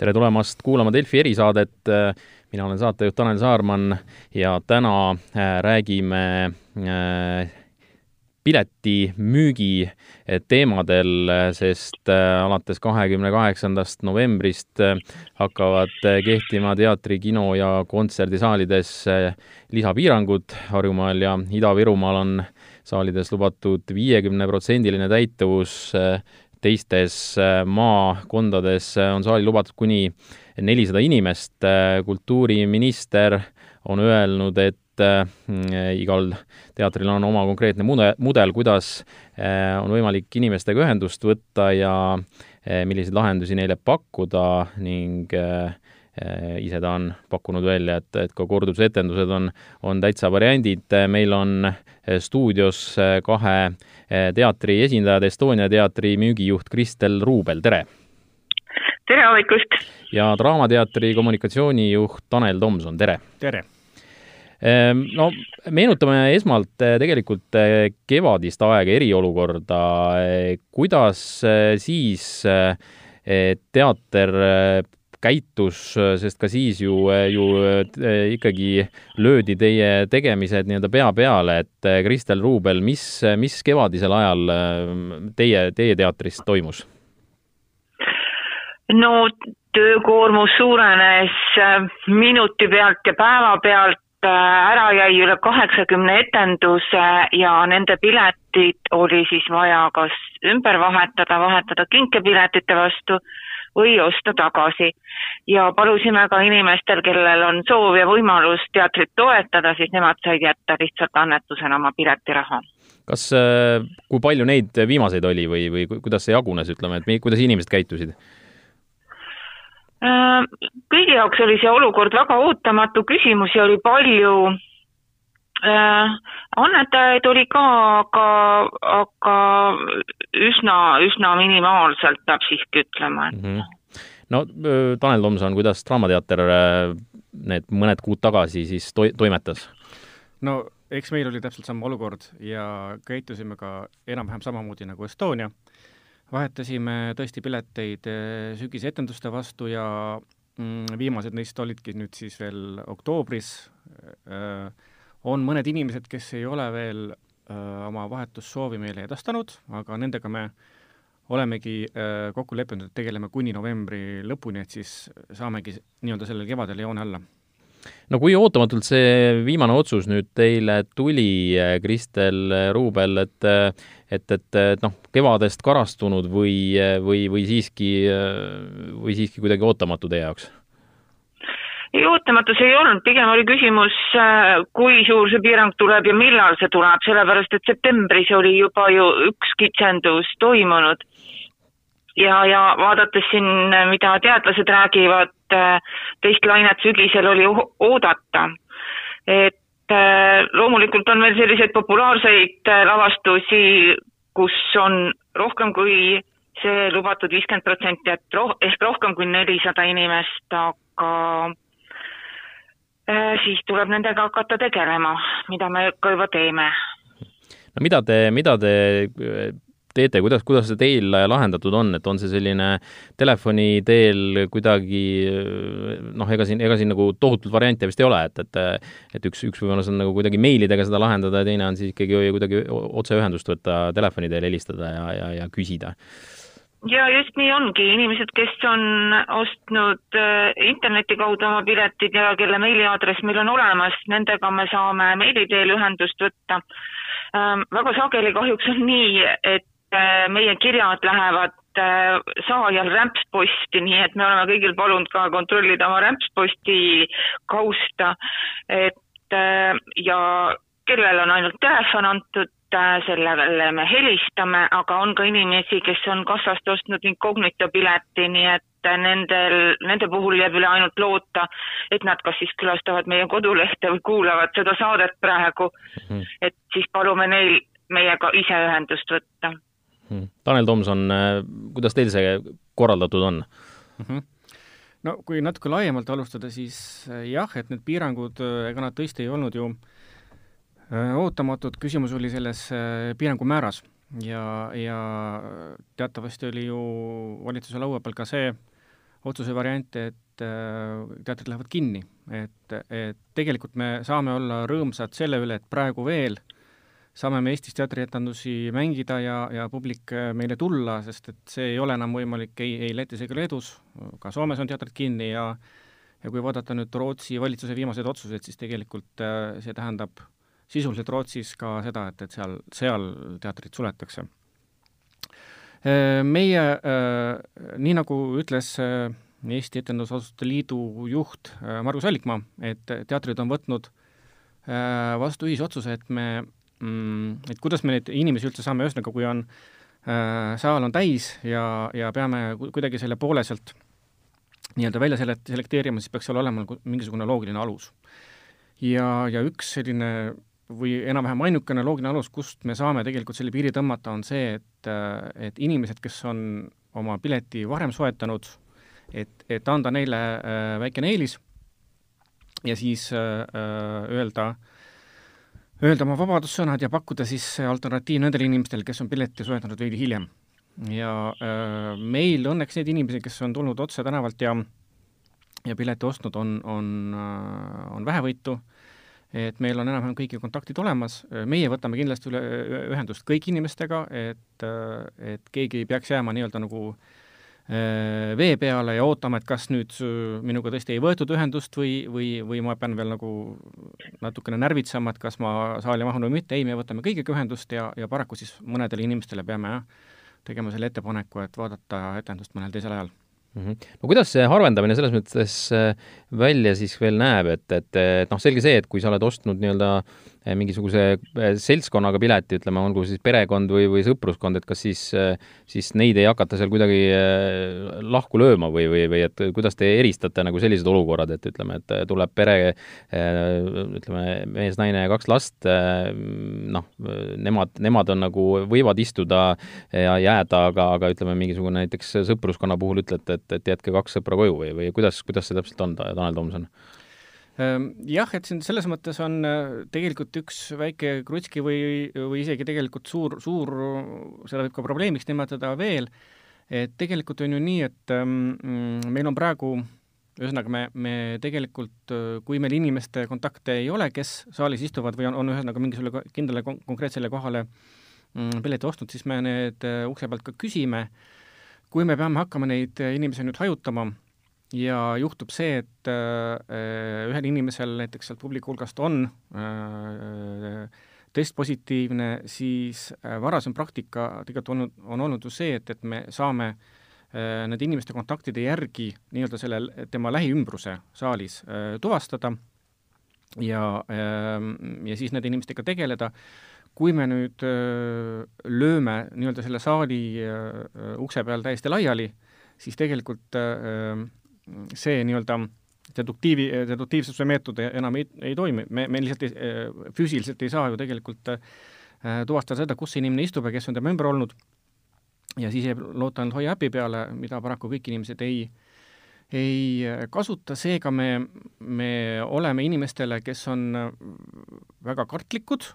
tere tulemast kuulama Delfi erisaadet. mina olen saatejuht Tanel Saarman ja täna äh, räägime äh, piletimüügi äh, teemadel, sest alates kahekümne kaheksandast novembrist hakkavad kehtima teatri, kino ja kontserdisaalides lisapiirangud. Harjumaal ja Ida-Virumaal on saalides lubatud viiekümneprotsendiline täituvus teistes äh, maakondades äh, on saali lubatud kuni nelisada inimest. Äh, kultuuriminister on öelnud, et igal teatril on oma konkreetne mude-, mudel, kuidas on võimalik inimestega ühendust võtta ja milliseid lahendusi neile pakkuda ning ise ta on pakkunud välja, et, et ka kordusetendused on, on täitsa variandid. meil on stuudios kahe teatri esindajad, Estonia teatri müügijuht Kristel Ruubel, tere! tere hommikust! ja Draamateatri kommunikatsioonijuht Tanel Tomson, tere! tere! No meenutame esmalt tegelikult kevadist aega, eriolukorda. kuidas siis teater käitus, sest ka siis ju, ju eh, ikkagi löödi teie tegemised nii-öelda pea peale, et eh, Kristel Ruubel, mis, mis kevadisel ajal eh, teie, teie teatris toimus? no töökoormus suurenes minuti pealt ja päeva pealt, ära jäi üle kaheksakümne etenduse ja nende piletid oli siis vaja kas ümber vahetada, vahetada kinkepiletite vastu või osta tagasi. ja palusime ka inimestel, kellel on soov ja võimalus teatrit toetada, siis nemad said jätta lihtsalt annetusena oma piletiraha. kas, äh, kui palju neid viimaseid oli või, või kuidas see jagunes, ütleme, et kuidas inimesed käitusid? Äh, kõigi jaoks oli see olukord väga ootamatu, küsimusi oli palju annetajaid oli ka, aga, aga üsna, üsna minimaalselt, peab siiski ütlema mm. -hmm. no Tanel Tomson, kuidas Draamateater need mõned kuud tagasi siis toi-, toimetas? no eks meil oli täpselt sama olukord ja käitusime ka enam-vähem samamoodi nagu Estonia. vahetasime tõesti pileteid sügisetenduste vastu ja mm, viimased neist olidki nüüd siis veel oktoobris äh, on mõned inimesed, kes ei ole veel öö, oma vahetussoovi meile edastanud, aga nendega me olemegi öö, kokku leppinud, et tegeleme kuni novembri lõpuni, et siis saamegi nii-öelda sellel kevadel joone alla. no kui ootamatult see viimane otsus nüüd teile tuli, Kristel Ruubel, et et, et, et noh, kevadest karastunud või, või, või siiski, või siiski kuidagi ootamatu teie jaoks? Ei, ootamatus ei olnud, pigem oli küsimus, äh, kui suur see piirang tuleb ja millal see tuleb, sellepärast et septembris oli juba ju üks kitsendus toimunud. ja, ja vaadates siin, mida teadlased räägivad, äh, teist lainet sügisel oli oodata. et äh, loomulikult on veel selliseid populaarseid lavastusi, kus on rohkem kui see lubatud viiskümmend protsenti, et roh-, ehk rohkem kui nelisada inimest, aga siis tuleb nendega hakata tegelema, mida me ka juba teeme. no mida te, mida te äh, teete, kuidas, kuidas see teil lahendatud on, et on see selline telefoni teel kuidagi noh, ega siin, ega siin nagu tohutult variante vist ei ole, et, et et üks, üks võimalus on nagu kuidagi meilidega seda lahendada ja teine on siis ikkagi kuidagi otseühendust võtta, telefoni teel helistada ja, ja, ja küsida ja just nii ongi, inimesed, kes on ostnud äh, interneti kaudu oma piletid ja kelle meiliaadress meil on olemas, nendega me saame meili teel ühendust võtta ähm,. väga sageli kahjuks on nii, et äh, meie kirjad lähevad äh, saajal rämpsposti, nii et me oleme kõigil palunud ka kontrollida oma rämpsposti kausta, et ja kellel on ainult telefon antud, sellele me helistame, aga on ka inimesi, kes on kassast ostnud incognito pileti, nii et nendel, nende puhul jääb üle ainult loota, et nad kas siis külastavad meie kodulehte või kuulavad seda saadet praegu mm. -hmm. et siis palume neil meiega ise ühendust võtta mm. -hmm. Tanel Tomson, äh, kuidas teil see korraldatud on mm? -hmm no kui natuke laiemalt alustada, siis äh, jah, et need piirangud, ega nad tõesti ei olnud ju äh, Äh, ootamatud küsimus oli selles äh, piirangu määras ja, ja teatavasti oli ju valitsuse laua peal ka see otsuse variante, et teatrid lähevad kinni. et, et tegelikult me saame olla rõõmsad selle üle, et praegu veel saame me Eestis teatrietendusi mängida ja, ja publik meile tulla, sest et see ei ole enam võimalik ei, ei Lätis ega Leedus, ka Soomes on teatrid kinni ja ja kui vaadata nüüd Rootsi valitsuse viimaseid otsuseid, siis tegelikult see tähendab sisuliselt Rootsis ka seda, et, et seal, seal teatrid suletakse. Meie, nii nagu ütles Eesti Etendusasutuste Liidu juht Margus Allikmaa, et teatrid on võtnud vastu ühisotsuse, et me, mm, et kuidas me neid inimesi üldse saame, ühesõnaga kui on, saal on täis ja, ja peame kuidagi selle poole sealt nii-öelda välja selekt-, selekteerima, siis peaks seal olema nagu mingisugune loogiline alus. ja, ja üks selline või enam-vähem ainukene loogiline alus, kust me saame tegelikult selle piiri tõmmata, on see, et, et inimesed, kes on oma pileti varem soetanud, et, et anda neile äh, väikene eelis ja siis äh, öelda, öelda oma vabadussõnad ja pakkuda siis alternatiiv nendele inimestele, kes on pileti soetanud veidi hiljem. ja äh, meil õnneks neid inimesi, kes on tulnud otse tänavalt ja ja pileti ostnud, on, on, on vähevõitu äh, et meil on enam-vähem kõigi kontaktid olemas, meie võtame kindlasti üle ühendust kõigi inimestega, et, et keegi ei peaks jääma nii-öelda nagu äh, vee peale ja ootama, et kas nüüd minuga tõesti ei võetud ühendust või, või, või ma pean veel nagu natukene närvitsema, et kas ma saali mahun või mitte, ei, me võtame kõigiga ühendust ja, ja paraku siis mõnedele inimestele peame jah, tegema selle ettepaneku, et vaadata etendust mõnel teisel ajal mm. -hmm. no kuidas see harvendamine selles mõttes äh, välja siis veel näeb, et, et, et noh, selge see, et kui sa oled ostnud nii-öelda mingisuguse eh, seltskonnaga pileti, ütleme, olgu siis perekond või, või sõpruskond, et kas siis, eh, siis neid ei hakata seal kuidagi lahku lööma või, või, või et kuidas te eristate nagu sellised olukorrad, et ütleme, et tuleb pere, ütleme, mees, naine ja kaks last, noh, nemad, nemad on nagu, võivad istuda ja jääda, aga, aga ütleme, mingisugune näiteks sõpruskonna puhul ütlete, et, et jätke kaks sõpra koju või, või kuidas, kuidas see täpselt on, Tanel Tomson? Ehm, jah, et siin selles mõttes on äh, tegelikult üks väike krutski või, või isegi tegelikult suur, suur, seda võib ka probleemiks nimetada veel, et tegelikult on ju nii, et ähm, meil on praegu ühesõnaga, me, me tegelikult, äh, kui meil inimeste kontakte ei ole, kes saalis istuvad või on, on ühesõnaga mingisugusele kindlale konkreetsele kohale mm, pileti ostnud, siis me need äh, ukse pealt ka küsime. kui me peame hakkama neid inimesi nüüd hajutama, ja juhtub see, et äh, ühel inimesel näiteks sealt publiku hulgast on äh, test positiivne, siis äh, varasem praktika tegelikult olnud, on olnud ju see, et, et me saame nende inimeste kontaktide järgi nii-öelda selle, tema lähiümbruse saalis tuvastada ja, ähm, ja siis nende inimestega tegeleda. kui me nüüd lööme nii-öelda selle saali ukse peal täiesti laiali, siis tegelikult see nii-öelda deduktiivi, deduktiivsuse meetod enam ei, ei toimi, me, me lihtsalt ei, füüsiliselt ei saa ju tegelikult äh, tuvastada seda, kus see inimene istub ja kes on tema ümber olnud, ja siis jääb loota ainult Hoia äpi peale, mida paraku kõik inimesed ei, ei kasuta, seega me, me oleme inimestele, kes on väga kartlikud,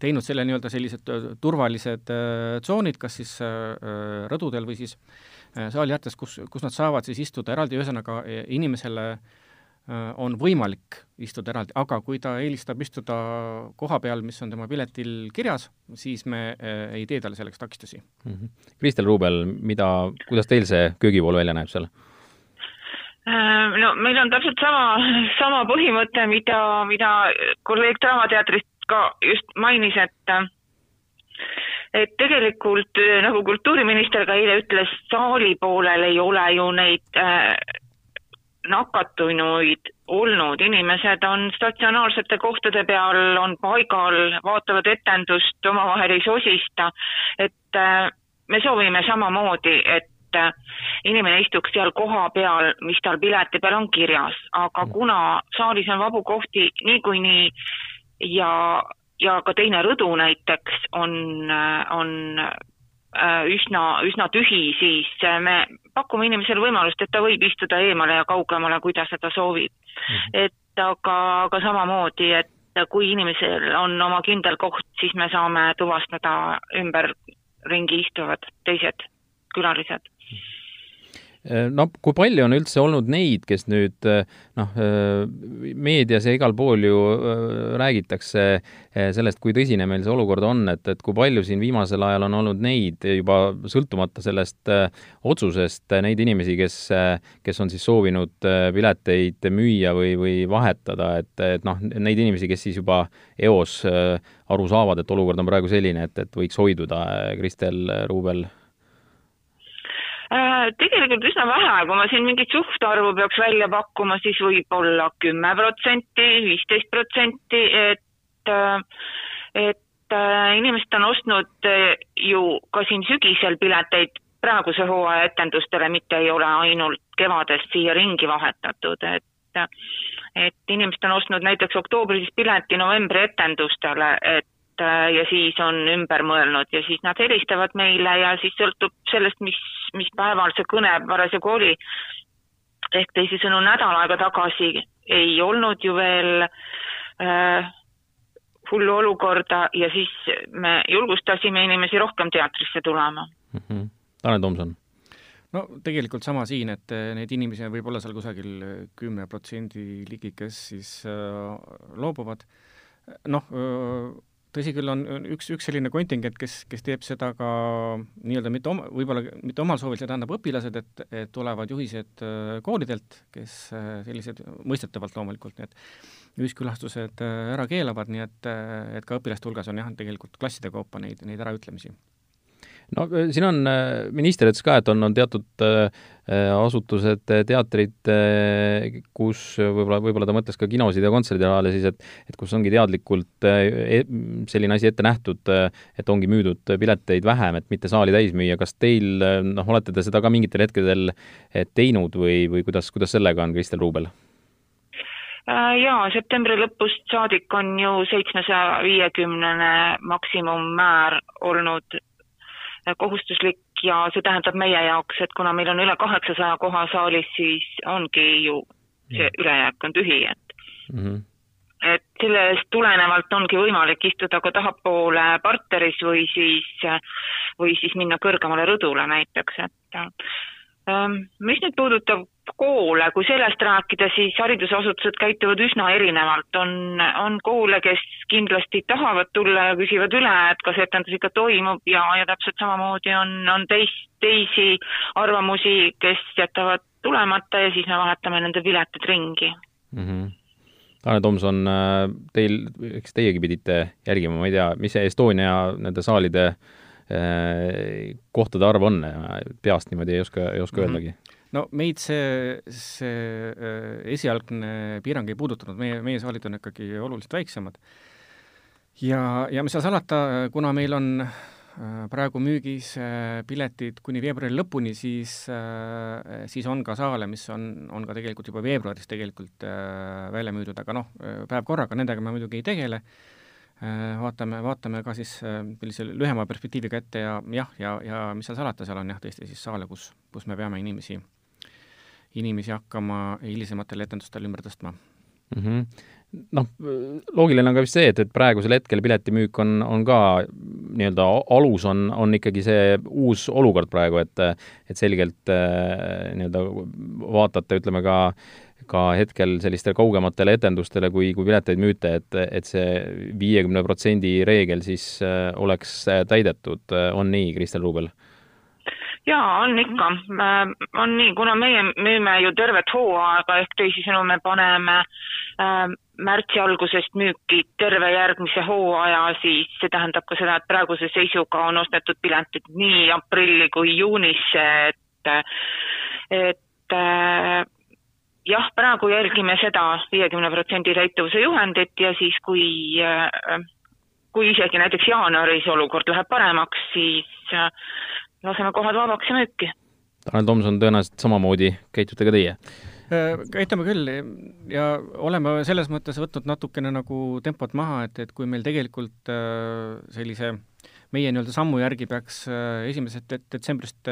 teinud selle nii-öelda sellised turvalised äh, tsoonid, kas siis äh, rõdudel või siis äh, Äh, saali ääres, kus, kus nad saavad siis istuda eraldi, ühesõnaga e, inimesele äh, on võimalik istuda eraldi, aga kui ta eelistab istuda koha peal, mis on tema piletil kirjas, siis me äh, ei tee talle selleks takistusi mm. -hmm. Kristel Ruubel, mida, kuidas teil see köögipool välja näeb seal? no meil on täpselt sama, sama põhimõte, mida, mida kolleeg Draamateatrist ka just mainis, et et tegelikult äh, nagu kultuuriminister ka eile ütles, saali poolel ei ole ju neid äh, nakatunuid olnud, inimesed on statsionaarsete kohtade peal, on paigal, vaatavad etendust, omavahel ei sosista, et äh, me soovime samamoodi, et äh, inimene istuks seal koha peal, mis tal pileti peal on kirjas, aga mm. kuna saalis on vabu kohti niikuinii ja ja ka teine rõdu näiteks on, on äh, üsna, üsna tühi, siis me pakume inimesele võimalust, et ta võib istuda eemale ja kaugemale, kui ta seda soovib mm. -hmm. et aga, aga samamoodi, et kui inimesel on oma kindel koht, siis me saame tuvastada ümberringi istuvad teised külalised no kui palju on üldse olnud neid, kes nüüd äh, noh, äh, meedias ja igal pool ju räägitakse sellest, kui tõsine meil see olukord on, et, et kui palju siin viimasel ajal on olnud neid juba sõltumata sellest otsusest, neid inimesi, kes, kes on siis soovinud pileteid müüa või, või vahetada, et, et noh, neid inimesi, kes siis juba eos aru saavad, et olukord on praegu selline, et, et võiks hoiduda, Kristel Ruubel Äh, tegelikult üsna vähe, kui ma siin mingit suhtarvu peaks välja pakkuma, siis võib-olla kümme protsenti, viisteist protsenti, et, äh, et äh, inimesed on ostnud ju ka siin sügisel pileteid praeguse hooaja etendustele, mitte ei ole ainult kevadest siia ringi vahetatud, et et inimesed on ostnud näiteks oktoobris pileti novembri etendustele, et Äh, ja siis on ümber mõelnud ja siis nad helistavad meile ja siis sõltub sellest, mis, mis päeval see kõne parasjagu oli. ehk teisisõnu, nädal aega tagasi ei olnud ju veel äh, hullu olukorda ja siis me julgustasime inimesi rohkem teatrisse tulema mm. -hmm. Tanel Tomson no tegelikult sama siin, et äh, neid inimesi võib olla seal kusagil kümme protsendi ligi, kes siis äh, loobuvad. noh, tõsi küll, on üks, üks selline kontingent, kes, kes teeb seda ka nii-öelda mitte oma, võib-olla mitte omal soovil, see tähendab õpilased, et, et tulevad juhised äh, koolidelt, kes äh, sellised, mõistetavalt loomulikult, et ühiskülastused äh, ära keelavad, nii et, et ka õpilaste hulgas on jah, tegelikult klasside kaupa neid, neid äraütlemisi no äh, siin on, äh, minister ütles ka, et on, on teatud äh, asutused, teatrid, kus võib-olla, võib-olla ta mõtles ka kinosid ja kontserdisaale siis, et et kus ongi teadlikult e-, selline asi ette nähtud, et ongi müüdud pileteid vähem, et mitte saali täis müüa, kas teil, noh, olete te seda ka mingitel hetkedel teinud või, või kuidas, kuidas sellega on, Kristel Ruubel? Jaa, septembri lõpust saadik on ju seitsmesaja viiekümnene maksimummäär olnud kohustuslik ja see tähendab meie jaoks, et kuna meil on üle kaheksasaja koha saalis, siis ongi ju see ülejääk on tühi, et mm -hmm. et sellest tulenevalt ongi võimalik istuda ka tahapoole parteris või siis, või siis minna kõrgemale rõdule näiteks, et ähm, mis nüüd puudutab koole, kui sellest rääkida, siis haridusasutused käituvad üsna erinevalt, on, on koole, kes kindlasti tahavad tulla ja küsivad üle, et kas etendus ikka toimub ja, ja täpselt samamoodi on, on teist, teisi arvamusi, kes jätavad tulemata ja siis me vahetame nende piletid ringi mm. -hmm. Tanel Tomson, äh, teil, eks teiegi pidite jälgima, ma ei tea, mis see Estonia nende saalide äh, kohtade arv on, peast niimoodi ei oska, ei oska mm -hmm. öeldagi no meid see, see äh, esialgne piirang ei puudutanud, meie, meie saalid on ikkagi oluliselt väiksemad. ja, ja mis seal salata, kuna meil on äh, praegu müügis äh, piletid kuni veebruari lõpuni, siis, siis on ka saale, mis on, on ka tegelikult juba veebruaris tegelikult välja müüdud, aga noh, päev korraga, nendega me muidugi ei tegele. Vaatame, vaatame ka siis sellise lühema perspektiiviga ette ja jah, ja, ja mis seal salata, seal on jah, tõesti siis saale, kus, kus me peame inimesi inimesi hakkama hilisematel etendustel ümber tõstma mm. -hmm noh, loogiline on ka vist see, et, et praegusel hetkel piletimüük on, on ka nii-öelda alus on, on ikkagi see uus olukord praegu, et et selgelt äh, nii-öelda vaatate, ütleme ka ka hetkel sellistele kaugematele etendustele, kui, kui pileteid müüte, et, et see viiekümne protsendi reegel siis äh, oleks täidetud, on nii, Kristel Ruubel? Jaa, on ikka. on nii, kuna meie müüme ju tervet hooaega, ehk teisisõnu me paneme äh, märtsi algusest müüki terve järgmise hooaja, siis see tähendab ka seda, et praeguse seisuga on ostetud piletid nii aprilli kui juunisse, et, et äh, jah, praegu jälgime seda viiekümne protsendi täituvuse juhendit ja siis, kui äh, kui isegi näiteks jaanuaris olukord läheb paremaks, siis äh, laseme kohad vabaks ja müüki. Tanel Tomson, tõenäoliselt samamoodi käitute ka teie? Äh, käitume küll ja oleme selles mõttes võtnud natukene nagu tempot maha, et, et kui meil tegelikult äh, sellise meie nii-öelda sammu järgi peaks äh, esimesest detsembrist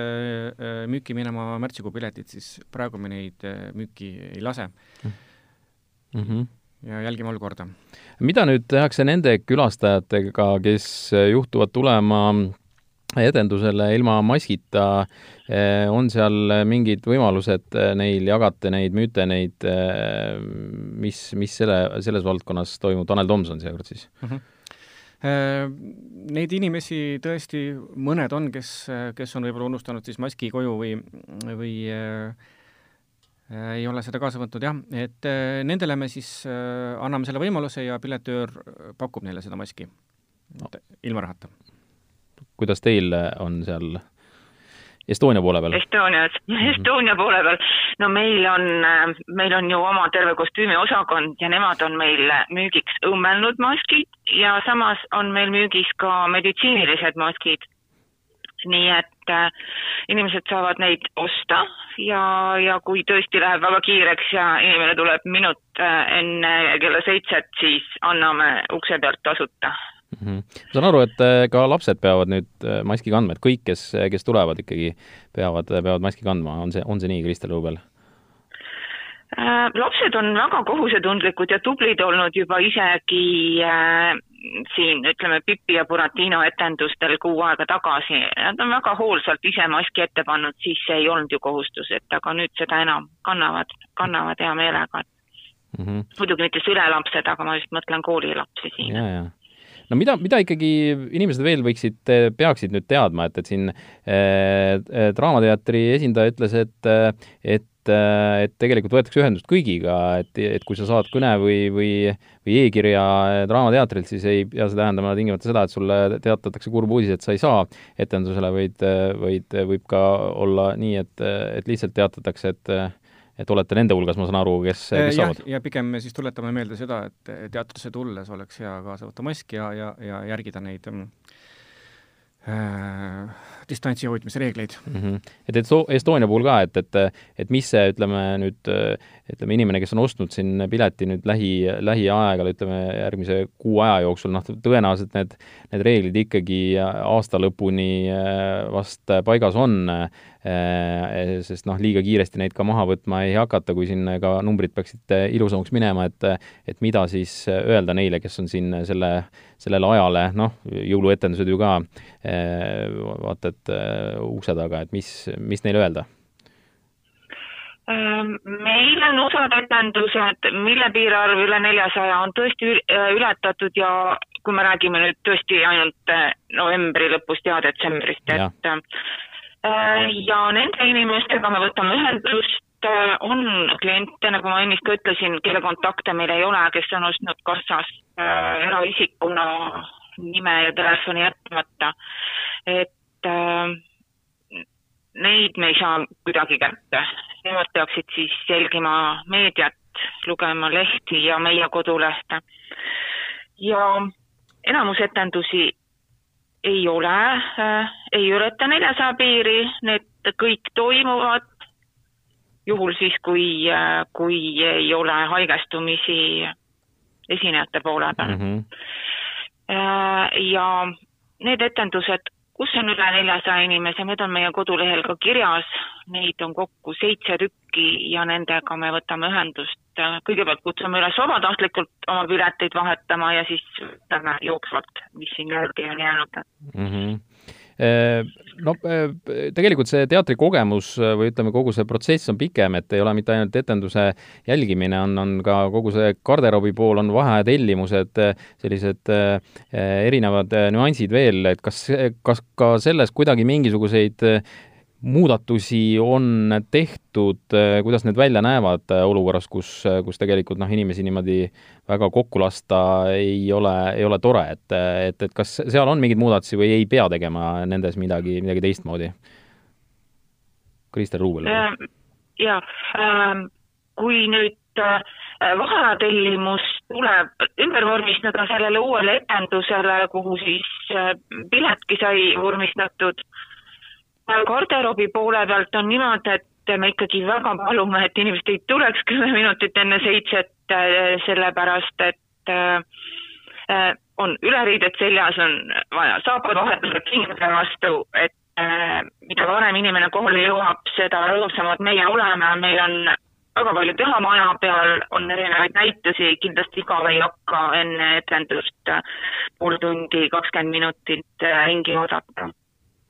müüki minema märtsikuu piletid, siis praegu me neid müüki ei lase mm. -hmm ja jälgime olukorda. mida nüüd tehakse nende külastajatega, kes juhtuvad tulema etendusele ilma maskita. on seal mingid võimalused neil, jagate neid müüte, neid, mis, mis selle, selles valdkonnas toimub, Tanel Tomson seekord siis mm? -hmm Neid inimesi tõesti mõned on, kes, kes on võib-olla unustanud siis maski koju või, või ei ole seda kaasa võtnud jah, et nendele me siis anname selle võimaluse ja piletöör pakub neile seda maski no. ilma rahata. Kuidas teil on seal Estonia poole peal? Estonias -hmm. Estonia poole peal. no meil on, meil on ju oma terve kostüümiosakond ja nemad on meil müügiks õmmelnud maskid ja samas on meil müügis ka meditsiinilised maskid. nii et äh, inimesed saavad neid osta ja, ja kui tõesti läheb väga kiireks ja inimene tuleb minut äh, enne kella seitset, siis anname ukse pealt tasuta mm. -hmm. ma saan aru, et äh, ka lapsed peavad nüüd äh, maski kandma, et kõik, kes, kes tulevad ikkagi, peavad, peavad maski kandma, on see, on see nii, Kristel Ruubel? Äh, lapsed on väga kohusetundlikud ja tublid olnud juba isegi äh, siin ütleme Pipi ja Buratino etendustel kuu aega tagasi. Nad on väga hoolsalt ise maski ette pannud, siis see ei olnud ju kohustus, et aga nüüd seda enam kannavad, kannavad hea meelega mm. -hmm. muidugi mitte sülelapsed, aga ma just mõtlen koolilapsi siin no mida, mida ikkagi inimesed veel võiksid, peaksid nüüd teadma, et, et siin äh, Draamateatri esindaja ütles, et, et et tegelikult võetakse ühendust kõigiga, et, et kui sa saad kõne või, või, või e-kirja Draamateatrilt, siis ei pea see tähendama tingimata seda, et sulle teatatakse kurb uudis, et sa ei saa etendusele, vaid, vaid võib ka olla nii, et, et lihtsalt teatatakse, et et olete nende hulgas, ma saan aru, kes, kes äh, saavad? ja pigem me siis tuletame meelde seda, et teatrisse tulles oleks hea kaasa võtta mask ja, ja, ja järgida neid mm, äh, distantsi hoidmise reegleid mm. -hmm. et, et Estonia puhul ka, et, et, et mis see, ütleme nüüd, ütleme inimene, kes on ostnud siin pileti nüüd lähi, lähiaegal, ütleme järgmise kuu aja jooksul, noh, tõenäoliselt need, need reeglid ikkagi aasta lõpuni äh, vast paigas on, sest noh, liiga kiiresti neid ka maha võtma ei hakata, kui siin ka numbrid peaksid ilusamaks minema, et et mida siis öelda neile, kes on siin selle, sellele ajale, noh, jõuluetendused ju ka, äh, vaata, et ukse taga, et mis, mis neile öelda? Ehm, meil on osad etendused, mille piirarv üle neljasaja on tõesti äh, ületatud ja kui me räägime nüüd tõesti ainult äh, novembri lõpust ja detsembrist, et äh, ja nende inimestega me võtame ühendust, on kliente, nagu ma ennist ka ütlesin, kelle kontakte meil ei ole, kes on ostnud kassas eraisikuna nime ja telefoni jätmata, et neid me ei saa kuidagi kätte. Nemad peaksid siis jälgima meediat, lugema lehti ja meie kodulehte. ja enamus etendusi ei ole äh,, ei ületa neljasaja piiri, need kõik toimuvad juhul siis, kui äh,, kui ei ole haigestumisi esinejate poole peal mm. -hmm. ja need etendused kus on üle neljasaja inimese, need on meie kodulehel ka kirjas, neid on kokku seitse tükki ja nendega me võtame ühendust. kõigepealt kutsume üles vabatahtlikult oma pileteid vahetama ja siis võtame jooksvalt, mis siin järgi on jäänud mm. -hmm no tegelikult see teatrikogemus või ütleme, kogu see protsess on pikem, et ei ole mitte ainult etenduse jälgimine, on, on ka kogu see garderoobi pool, on vahetellimused, sellised erinevad nüansid veel, et kas, kas ka selles kuidagi mingisuguseid muudatusi on tehtud, kuidas need välja näevad olukorras, kus, kus tegelikult noh, inimesi niimoodi väga kokku lasta ei ole, ei ole tore, et, et, et kas seal on mingeid muudatusi või ei pea tegema nendes midagi, midagi teistmoodi? Kristel Ruubel. jaa, ähm, kui nüüd äh, vahetellimus tuleb ümber vormistada sellele uuele etendusele, kuhu siis äh, piletki sai vormistatud garderoobi poole pealt on niimoodi, et me ikkagi väga palume, et inimesed ei tuleks kümme minutit enne seitset, äh, sellepärast et äh, äh, on üleriided seljas, on vaja saapad vahetada kingade vastu, et mida varem inimene kohale jõuab, seda rõõmsamad meie oleme, meil on väga palju teha maja peal, on erinevaid näitusi, kindlasti igav ei hakka enne etendust pool tundi, kakskümmend minutit ringi oodata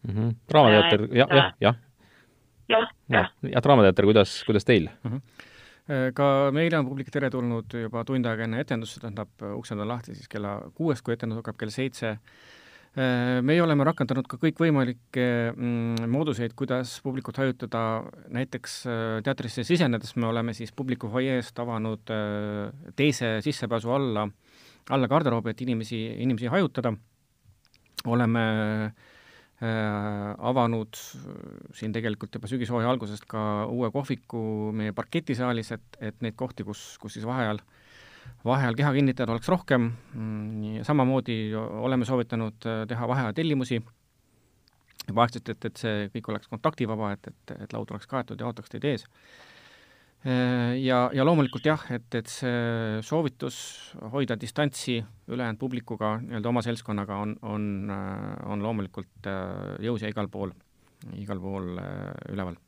mm -hmm.? Draamateater, jah, jah, jah. jah, jah. ja Draamateater, kuidas, kuidas teil mm? -hmm ka meile on publik teretulnud juba tund aega enne etendust, see tähendab, uksed on lahti siis kella kuuest, kui etendus hakkab kell seitse Äh, meie oleme rakendanud ka kõikvõimalikke mm, mooduseid, kuidas publikut hajutada, näiteks äh, teatrisse sisenedes me oleme siis publiku fuajeest avanud äh, teise sissepääsu alla, alla garderoobi, et inimesi, inimesi hajutada. oleme avanud siin tegelikult juba sügishooaja algusest ka uue kohviku meie parketisaalis, et, et neid kohti, kus, kus siis vaheajal äh, vaheajal keha kinnitajad oleks rohkem, mm, samamoodi oleme soovitanud äh, teha vaheaja tellimusi, juba aegselt, et, et see kõik oleks kontaktivaba, et, et, et laud oleks kaetud ja ootaks teid ees. Äh, ja, ja loomulikult jah, et, et see soovitus hoida distantsi ülejäänud publikuga, nii-öelda oma seltskonnaga, on, on, äh, on loomulikult jõus ja igal pool, igal pool üleval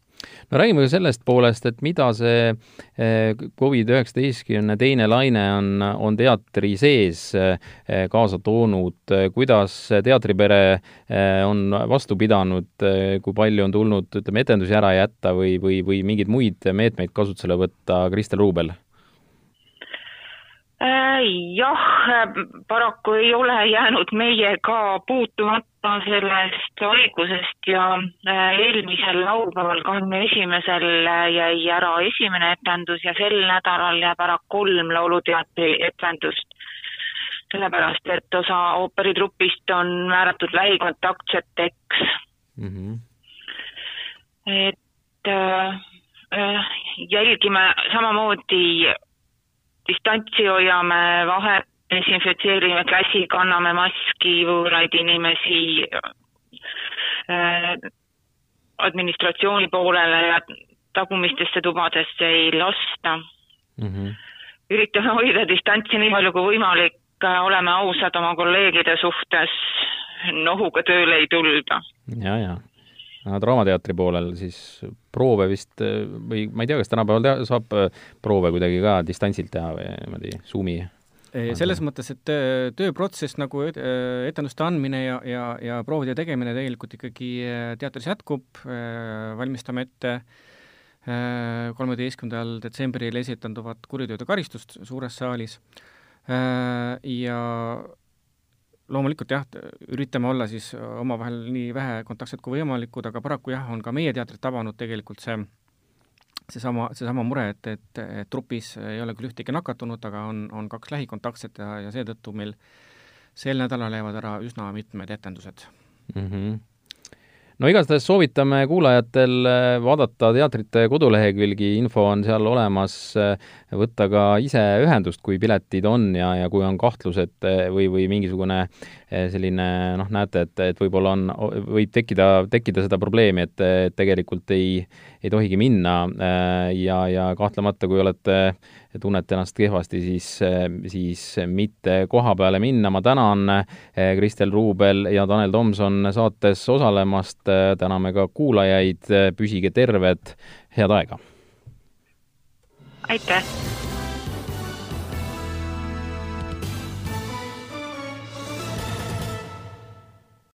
no räägime ka sellest poolest, et mida see eh, Covid-19 teine laine on, on teatri sees eh, kaasa toonud, kuidas teatripere eh, on vastu pidanud, kui palju on tulnud, ütleme, etendusi ära jätta või, või, või mingeid muid meetmeid kasutusele võtta, Kristel Ruubel? Äh, jah, paraku ei ole jäänud meie ka puutumata sellest haigusest ja äh, eelmisel laupäeval, kahekümne esimesel jäi ära esimene etendus ja sel nädalal jääb ära kolm Lauluteatri etendust. sellepärast, et osa ooperitrupist on määratud lähikontaktseteks mm. -hmm. et äh, jälgime samamoodi distantsi hoiame, vahe, desinfitseerime käsi, kanname maski, võõraid inimesi äh, administratsiooni poolele ja tagumistesse tubadesse ei lasta mm. -hmm. üritame hoida distantsi nii palju kui võimalik, oleme ausad oma kolleegide suhtes, nohuga tööle ei tulda. ja, ja Draamateatri poolel siis proove vist või ma ei tea, kas tänapäeval tea, saab äh, proove kuidagi ka distantsilt teha või niimoodi Zoomi selles mõttes, et töö, tööprotsess nagu etenduste andmine ja, ja, ja proovide tegemine tegelikult ikkagi teatris jätkub, valmistame ette kolmeteistkümnendal detsembril esitanduvat kuriteod ja karistust suures saalis ja loomulikult jah, üritame olla siis omavahel nii vähe kontaktsed kui võimalikud, aga paraku jah, on ka meie teatrit tabanud tegelikult see seesama, seesama mure, et, et, et trupis ei ole küll ühtegi nakatunut, aga on, on kaks lähikontaktset ja, ja seetõttu meil sel nädalal jäävad ära üsna mitmed etendused mm. -hmm no igastahes soovitame kuulajatel äh, vaadata teatrite kodulehekülgi, info on seal olemas, äh, võtta ka ise ühendust, kui piletid on ja, ja kui on kahtlused äh, või, või mingisugune selline noh, näete, et, et võib-olla on, võib tekkida, tekkida seda probleemi, et, et tegelikult ei, ei tohigi minna ja, ja kahtlemata, kui olete tunnete ennast kehvasti, siis, siis mitte koha peale minna. ma tänan eh, Kristel Ruubel ja Tanel Tomson saates osalemast, täname ka kuulajaid, püsige terved, head aega! aitäh!